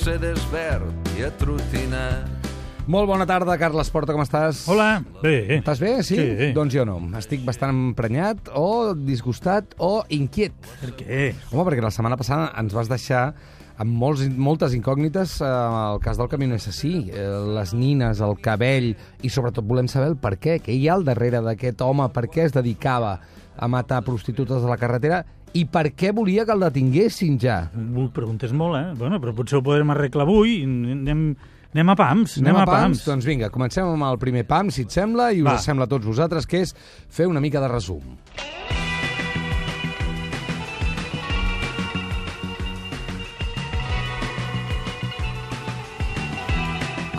Mercedes verd i atrotinat. Molt bona tarda, Carles Porta, com estàs? Hola, bé. Estàs bé, sí? Sí. Doncs jo no. Estic bastant emprenyat o disgustat o inquiet. Per què? Home, perquè la setmana passada ens vas deixar amb molts, moltes incògnites eh, el cas del camí assassí, eh, les nines, el cabell, i sobretot volem saber el per què, què hi ha al darrere d'aquest home, per què es dedicava a matar prostitutes a la carretera i per què volia que el detinguessin ja. Ho preguntes molt, eh? Bueno, però potser ho podrem arreglar avui. Anem, anem a pams, anem, a pams. Doncs vinga, comencem amb el primer pam, si et sembla, i us Va. sembla a tots vosaltres, que és fer una mica de resum.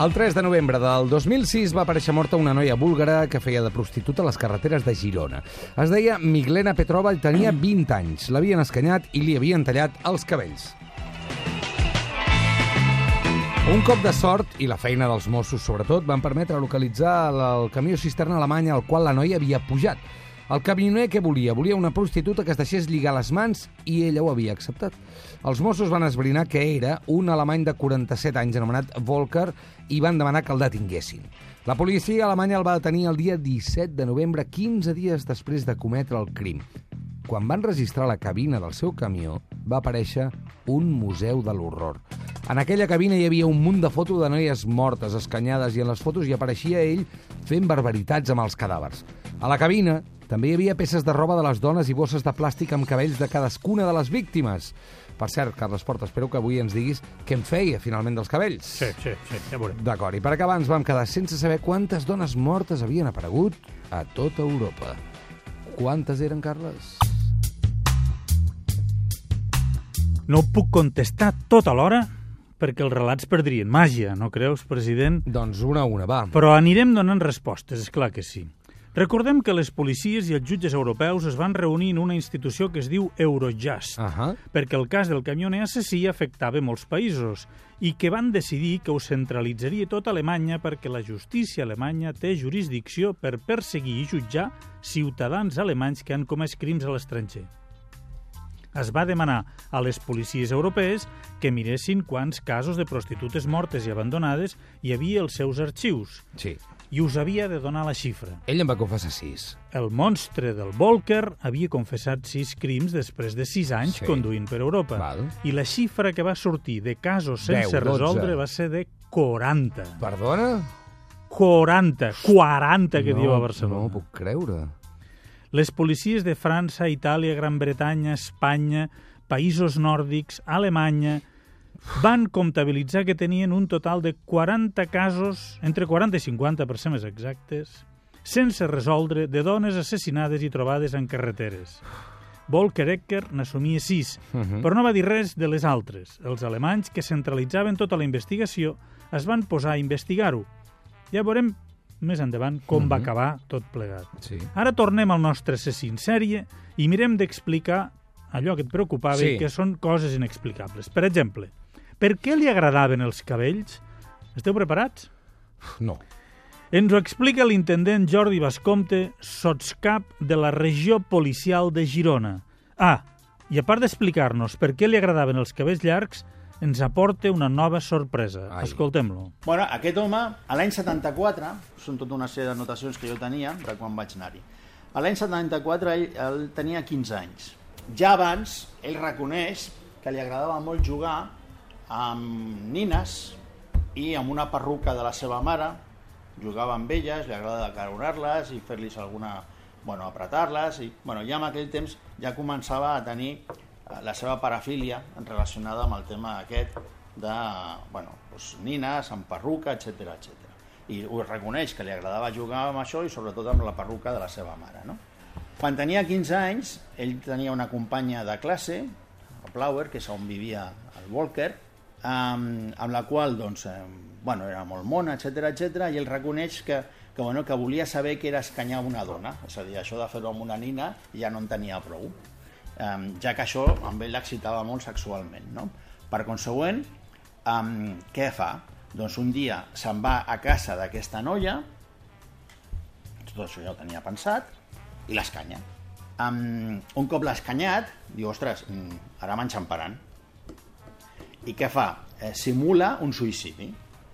El 3 de novembre del 2006 va aparèixer morta una noia búlgara que feia de prostituta a les carreteres de Girona. Es deia Miglena Petrova i tenia 20 anys. L'havien escanyat i li havien tallat els cabells. Un cop de sort, i la feina dels Mossos sobretot, van permetre localitzar el, camió cisterna alemany al qual la noia havia pujat. El camioner què volia? Volia una prostituta que es deixés lligar les mans i ella ho havia acceptat. Els Mossos van esbrinar que era un alemany de 47 anys anomenat Volker i van demanar que el detinguessin. La policia alemanya el va detenir el dia 17 de novembre, 15 dies després de cometre el crim. Quan van registrar la cabina del seu camió, va aparèixer un museu de l'horror. En aquella cabina hi havia un munt de fotos de noies mortes, escanyades, i en les fotos hi apareixia ell fent barbaritats amb els cadàvers. A la cabina també hi havia peces de roba de les dones i bosses de plàstic amb cabells de cadascuna de les víctimes. Per cert, Carles Porta, espero que avui ens diguis què en feia finalment dels cabells. Sí, sí, sí, ja veurem. D'acord, i per acabar ens vam quedar sense saber quantes dones mortes havien aparegut a tota Europa. Quantes eren, Carles? No puc contestar tot alhora perquè els relats perdrien màgia, no creus, president? Doncs una a una, va. Però anirem donant respostes, és clar que sí. Recordem que les policies i els jutges europeus es van reunir en una institució que es diu Eurojust, Ahà. perquè el cas del camioner assassí afectava molts països i que van decidir que ho centralitzaria tot Alemanya perquè la justícia alemanya té jurisdicció per perseguir i jutjar ciutadans alemanys que han comès crims a l'estranger. Es va demanar a les policies europees que miressin quants casos de prostitutes mortes i abandonades hi havia als seus arxius Sí. I us havia de donar la xifra. Ell en va confessar sis. El monstre del Volker havia confessat sis crims després de sis anys Sí. conduint per Europa. Val. I la xifra que va sortir de casos sense 10, 12. resoldre va ser de 40. Perdona? 40, 40 que no, diu a Barcelona. No puc creure. Les policies de França, Itàlia, Gran Bretanya, Espanya, països nòrdics, Alemanya, van comptabilitzar que tenien un total de 40 casos, entre 40 i 50 per ser més exactes, sense resoldre de dones assassinades i trobades en carreteres. Volker Ecker n'assumia 6, Mhm. però no va dir res de les altres. Els alemanys, que centralitzaven tota la investigació, es van posar a investigar-ho. Ja veurem més endavant com va Mhm. acabar tot plegat. Sí. Ara tornem al nostre assassí en sèrie i mirem d'explicar allò que et preocupava Sí. i que són coses inexplicables. Per exemple, per què li agradaven els cabells? Esteu preparats? No. Ens ho explica l'intendent Jordi Bascomte, sotscap de la regió policial de Girona. Ah, i a part d'explicar-nos per què li agradaven els cabells llargs, ens aporta una nova sorpresa. Escoltem-lo. Bueno, aquest home, a l'any 74, són tota una sèrie d'anotacions que jo tenia de quan vaig anar-hi. A l'any 74 ell, ell tenia 15 anys. Ja abans, ell reconeix que li agradava molt jugar amb nines i amb una perruca de la seva mare, jugava amb elles, li agrada acaronar-les i fer-los alguna... Bueno, apretar-les i... Bueno, ja en aquell temps ja començava a tenir eh, la seva parafília relacionada amb el tema aquest de, bueno, doncs, nines, amb perruca, etc etc. I ho reconeix que li agradava jugar amb això i sobretot amb la perruca de la seva mare, no? Quan tenia 15 anys, ell tenia una companya de classe, el Plower, que és on vivia el Walker, amb, amb la qual doncs, bueno, era molt mona, etc etc i ell reconeix que, que, bueno, que volia saber què era escanyar una dona, és a dir, això de fer-ho amb una nina ja no en tenia prou, eh, ja que això amb ell l'excitava molt sexualment. No? Per consegüent, eh, què fa? Doncs un dia se'n va a casa d'aquesta noia, tot això ja ho tenia pensat, i l'escanya. Um, un cop l'ha escanyat, diu, ostres, mm, ara m'enxamparan. I què fa? Eh, simula un suïcidi.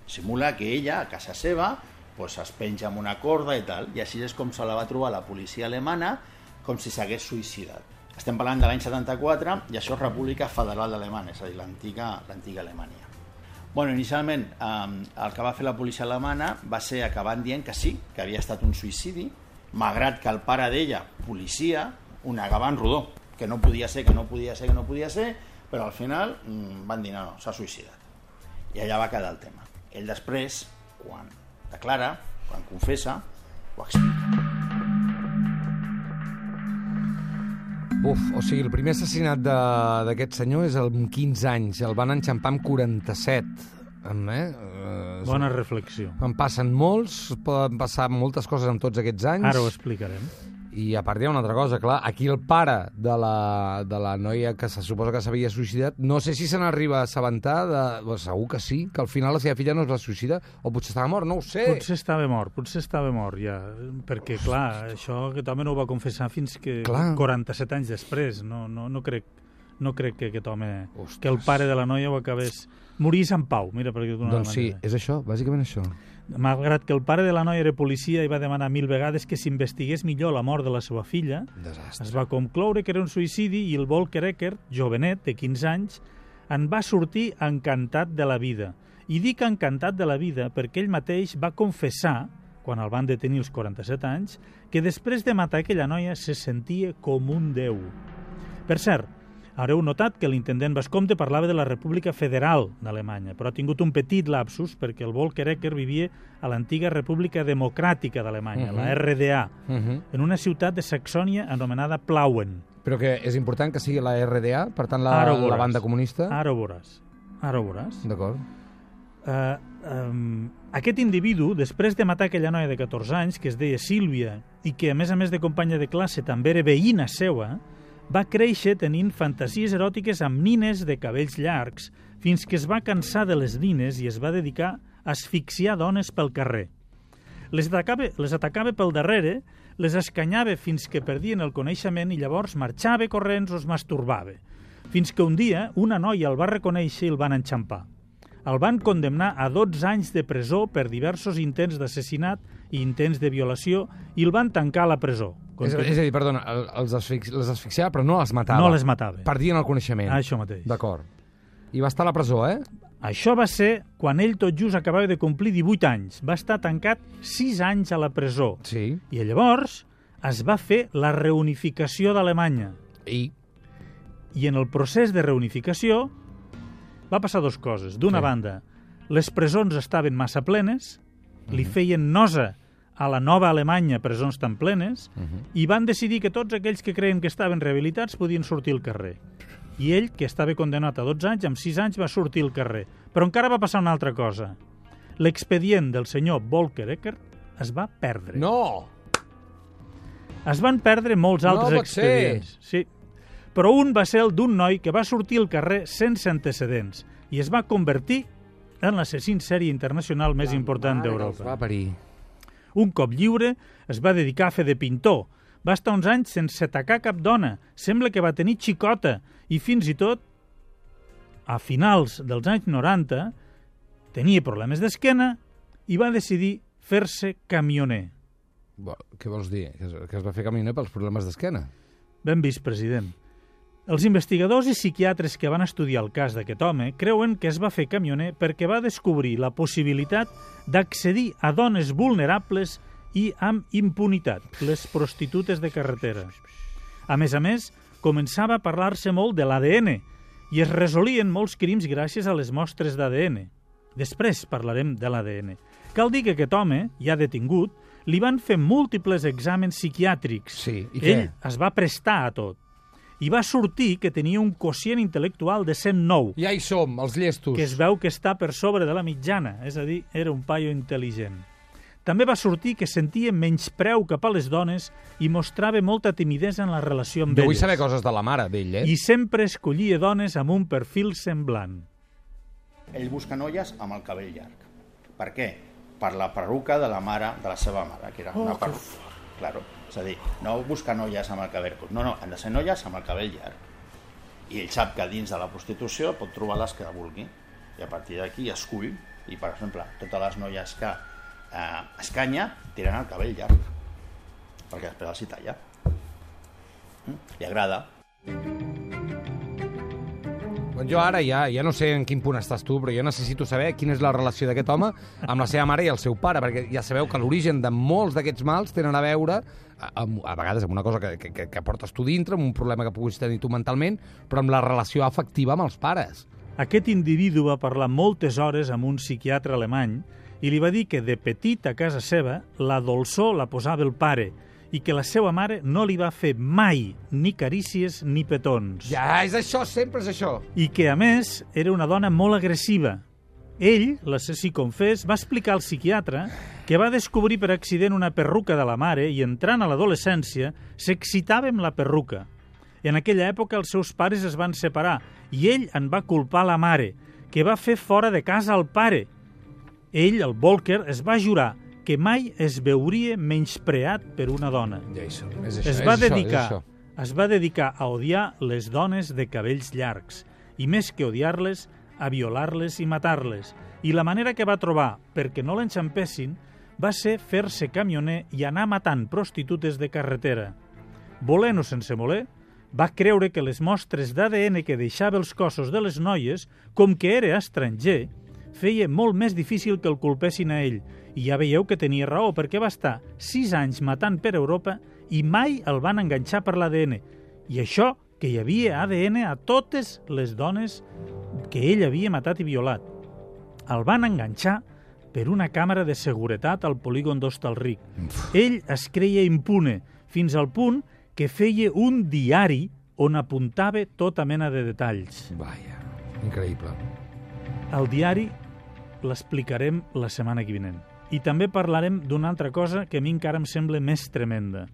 Simula que ella, a casa seva, pues, es penja amb una corda i tal, i així és com se la va trobar la policia alemana, com si s'hagués suïcidat. Estem parlant de l'any 74 i això és República Federal d'Alemanya, és a dir, l'antiga Alemanya. Bueno, inicialment eh, el que va fer la policia alemana va ser acabant dient que sí, que havia estat un suïcidi, malgrat que el pare d'ella, policia, ho negava en rodó, que no podia ser, que no podia ser, que no podia ser, però al final mm, van dir no, no, s'ha suïcidat. I allà va quedar el tema. Ell després, quan declara, quan confessa, ho explica. Uf, o sigui, el primer assassinat de- d'aquest senyor és amb 15 anys, el van enxampar amb 47. Amb, eh? Eh, Bona reflexió. En passen molts, poden passar moltes coses en tots aquests anys. Ara ho explicarem. I a part hi ha una altra cosa, clar, aquí el pare de la, de la noia que se suposa que s'havia suïcidat, no sé si se n'arriba a assabentar, de, bueno, segur que sí, que al final la seva filla no es va suïcidar, o potser estava mort, no ho sé. Potser estava mort, potser estava mort ja, perquè clar, això aquest home no ho va confessar fins que Clar. 47 anys després, no, no, no crec no crec que aquest home, Ostres. que el pare de la noia ho acabés... Morís en pau, mira, per dir-ho d'una Doncs sí, manera. és això, bàsicament això. Malgrat que el pare de la noia era policia i va demanar mil vegades que s'investigués millor la mort de la seva filla, Desastre. es va concloure que era un suïcidi i el Volker Eckert, jovenet, de 15 anys, en va sortir encantat de la vida. I dic encantat de la vida perquè ell mateix va confessar, quan el van detenir als 47 anys, que després de matar aquella noia se sentia com un déu. Per cert, haureu notat que l'intendent Bascomte parlava de la República Federal d'Alemanya, però ha tingut un petit lapsus perquè el Volker Eckert vivia a l'antiga República Democràtica d'Alemanya, Mhm. la RDA, Uh -huh. en una ciutat de Saxònia anomenada Plauen. Però que és important que sigui la RDA, per tant la, la banda comunista? Ara ho veuràs. Ara ho veuràs. D'acord. Uh, um, aquest individu, després de matar aquella noia de 14 anys, que es deia Sílvia, i que, a més a més de companya de classe, també era veïna seua, va créixer tenint fantasies eròtiques amb nines de cabells llargs, fins que es va cansar de les nines i es va dedicar a asfixiar dones pel carrer. Les atacava, les atacava pel darrere, les escanyava fins que perdien el coneixement i llavors marxava corrents o es masturbava. Fins que un dia una noia el va reconèixer i el van enxampar. El van condemnar a 12 anys de presó per diversos intents d'assassinat i intents de violació i el van tancar a la presó. És, és a dir, perdona, el- els asfix, les asfixiava però no les matava. No les matava. Perdien el coneixement. Això mateix. D'acord. I va estar a la presó, eh? Això va ser quan ell tot just acabava de complir 18 anys. Va estar tancat 6 anys a la presó. Sí. I llavors es va fer la reunificació d'Alemanya. I I en el procés de reunificació va passar dues coses. D'una Sí. banda, les presons estaven massa plenes, li Mhm. feien nosa a la nova Alemanya presons tan plenes, Mhm. i van decidir que tots aquells que creien que estaven rehabilitats podien sortir al carrer. I ell, que estava condemnat a 12 anys, amb 6 anys va sortir al carrer. Però encara va passar una altra cosa. L'expedient del senyor Volker Eckert es va perdre. No! Es van perdre molts No altres pot ser. expedients. Sí. Però un va ser el d'un noi que va sortir al carrer sense antecedents i es va convertir en l'assassí en sèrie internacional més important els Va d'Europa. Un cop lliure, es va dedicar a fer de pintor. Va estar uns anys sense atacar cap dona. Sembla que va tenir xicota. I fins i tot, a finals dels anys 90, tenia problemes d'esquena i va decidir fer-se camioner. Bo, què vols dir? Que es, que es va fer caminer pels problemes d'esquena? Ben vist, president. Els investigadors i psiquiatres que van estudiar el cas d'aquest home creuen que es va fer camioner perquè va descobrir la possibilitat d'accedir a dones vulnerables i amb impunitat, les prostitutes de carretera. A més a més, començava a parlar-se molt de l'ADN i es resolien molts crims gràcies a les mostres d'ADN. Després parlarem de l'ADN. Cal dir que aquest home, ja detingut, li van fer múltiples exàmens psiquiàtrics. Sí, i què? Ell es va prestar a tot. I va sortir que tenia un quocient intel·lectual de 109, Ja hi som, els llestos. que es veu que està per sobre de la mitjana, és a dir, era un paio intel·ligent. També va sortir que sentia menyspreu cap a les dones i mostrava molta timidesa en la relació amb Jo vull elles. saber coses de la mare d'ell, eh? I sempre escollia dones amb un perfil semblant. Ell busca noies amb el cabell llarg. Per què? Per la perruca de la mare, de la seva mare, que era una perruca. Claro. És a dir, no busca noies amb el cabell curt. No, no, han de ser noies amb el cabell llarg. I ell sap que dins de la prostitució pot trobar les que vulgui. I a partir d'aquí escull. I, per exemple, totes les noies que eh, escanya tenen el cabell llarg. Perquè després els hi talla. Mm? Li agrada. Doncs jo ara ja, ja no sé en quin punt estàs tu, però jo necessito saber quina és la relació d'aquest home amb la seva mare i el seu pare, perquè ja sabeu que l'origen de molts d'aquests mals tenen a veure, a, a vegades amb una cosa que, que, que, portes tu dintre, amb un problema que puguis tenir tu mentalment, però amb la relació afectiva amb els pares. Aquest individu va parlar moltes hores amb un psiquiatre alemany i li va dir que de petit a casa seva la dolçor la posava el pare i que la seva mare no li va fer mai ni carícies ni petons. Ja, és això, sempre és això. I que, a més, era una dona molt agressiva. Ell, l'assassí confés, va explicar al psiquiatre que va descobrir per accident una perruca de la mare i, entrant a l'adolescència, s'excitava amb la perruca. En aquella època els seus pares es van separar i ell en va culpar la mare, que va fer fora de casa el pare. Ell, el Volker, es va jurar que mai es veuria menyspreat per una dona. Jason, és això, Es va és dedicar Això, es va dedicar a odiar les dones de cabells llargs i més que odiar-les, a violar-les i matar-les. I la manera que va trobar perquè no l'enxampessin va ser fer-se camioner i anar matant prostitutes de carretera. Volent o sense voler, va creure que les mostres d'ADN que deixava els cossos de les noies, com que era estranger, feia molt més difícil que el culpessin a ell. I ja veieu que tenia raó, perquè va estar sis anys matant per Europa i mai el van enganxar per l'ADN. I això, que hi havia ADN a totes les dones que ell havia matat i violat. El van enganxar per una càmera de seguretat al polígon d'Hostalric. Ell es creia impune, fins al punt que feia un diari on apuntava tota mena de detalls. Vaja, increïble. El diari l'explicarem la setmana que vinent. I també parlarem d'una altra cosa que a mi encara em sembla més tremenda.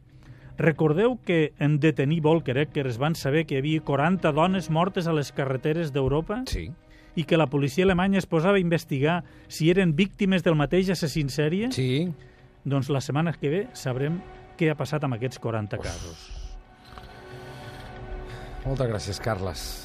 Recordeu que en detenir Volker es van saber que hi havia 40 dones mortes a les carreteres d'Europa Sí. i que la policia alemanya es posava a investigar si eren víctimes del mateix assassí en sèrie? Sí. Doncs la setmana que ve sabrem què ha passat amb aquests 40 casos. Moltes gràcies, Carles.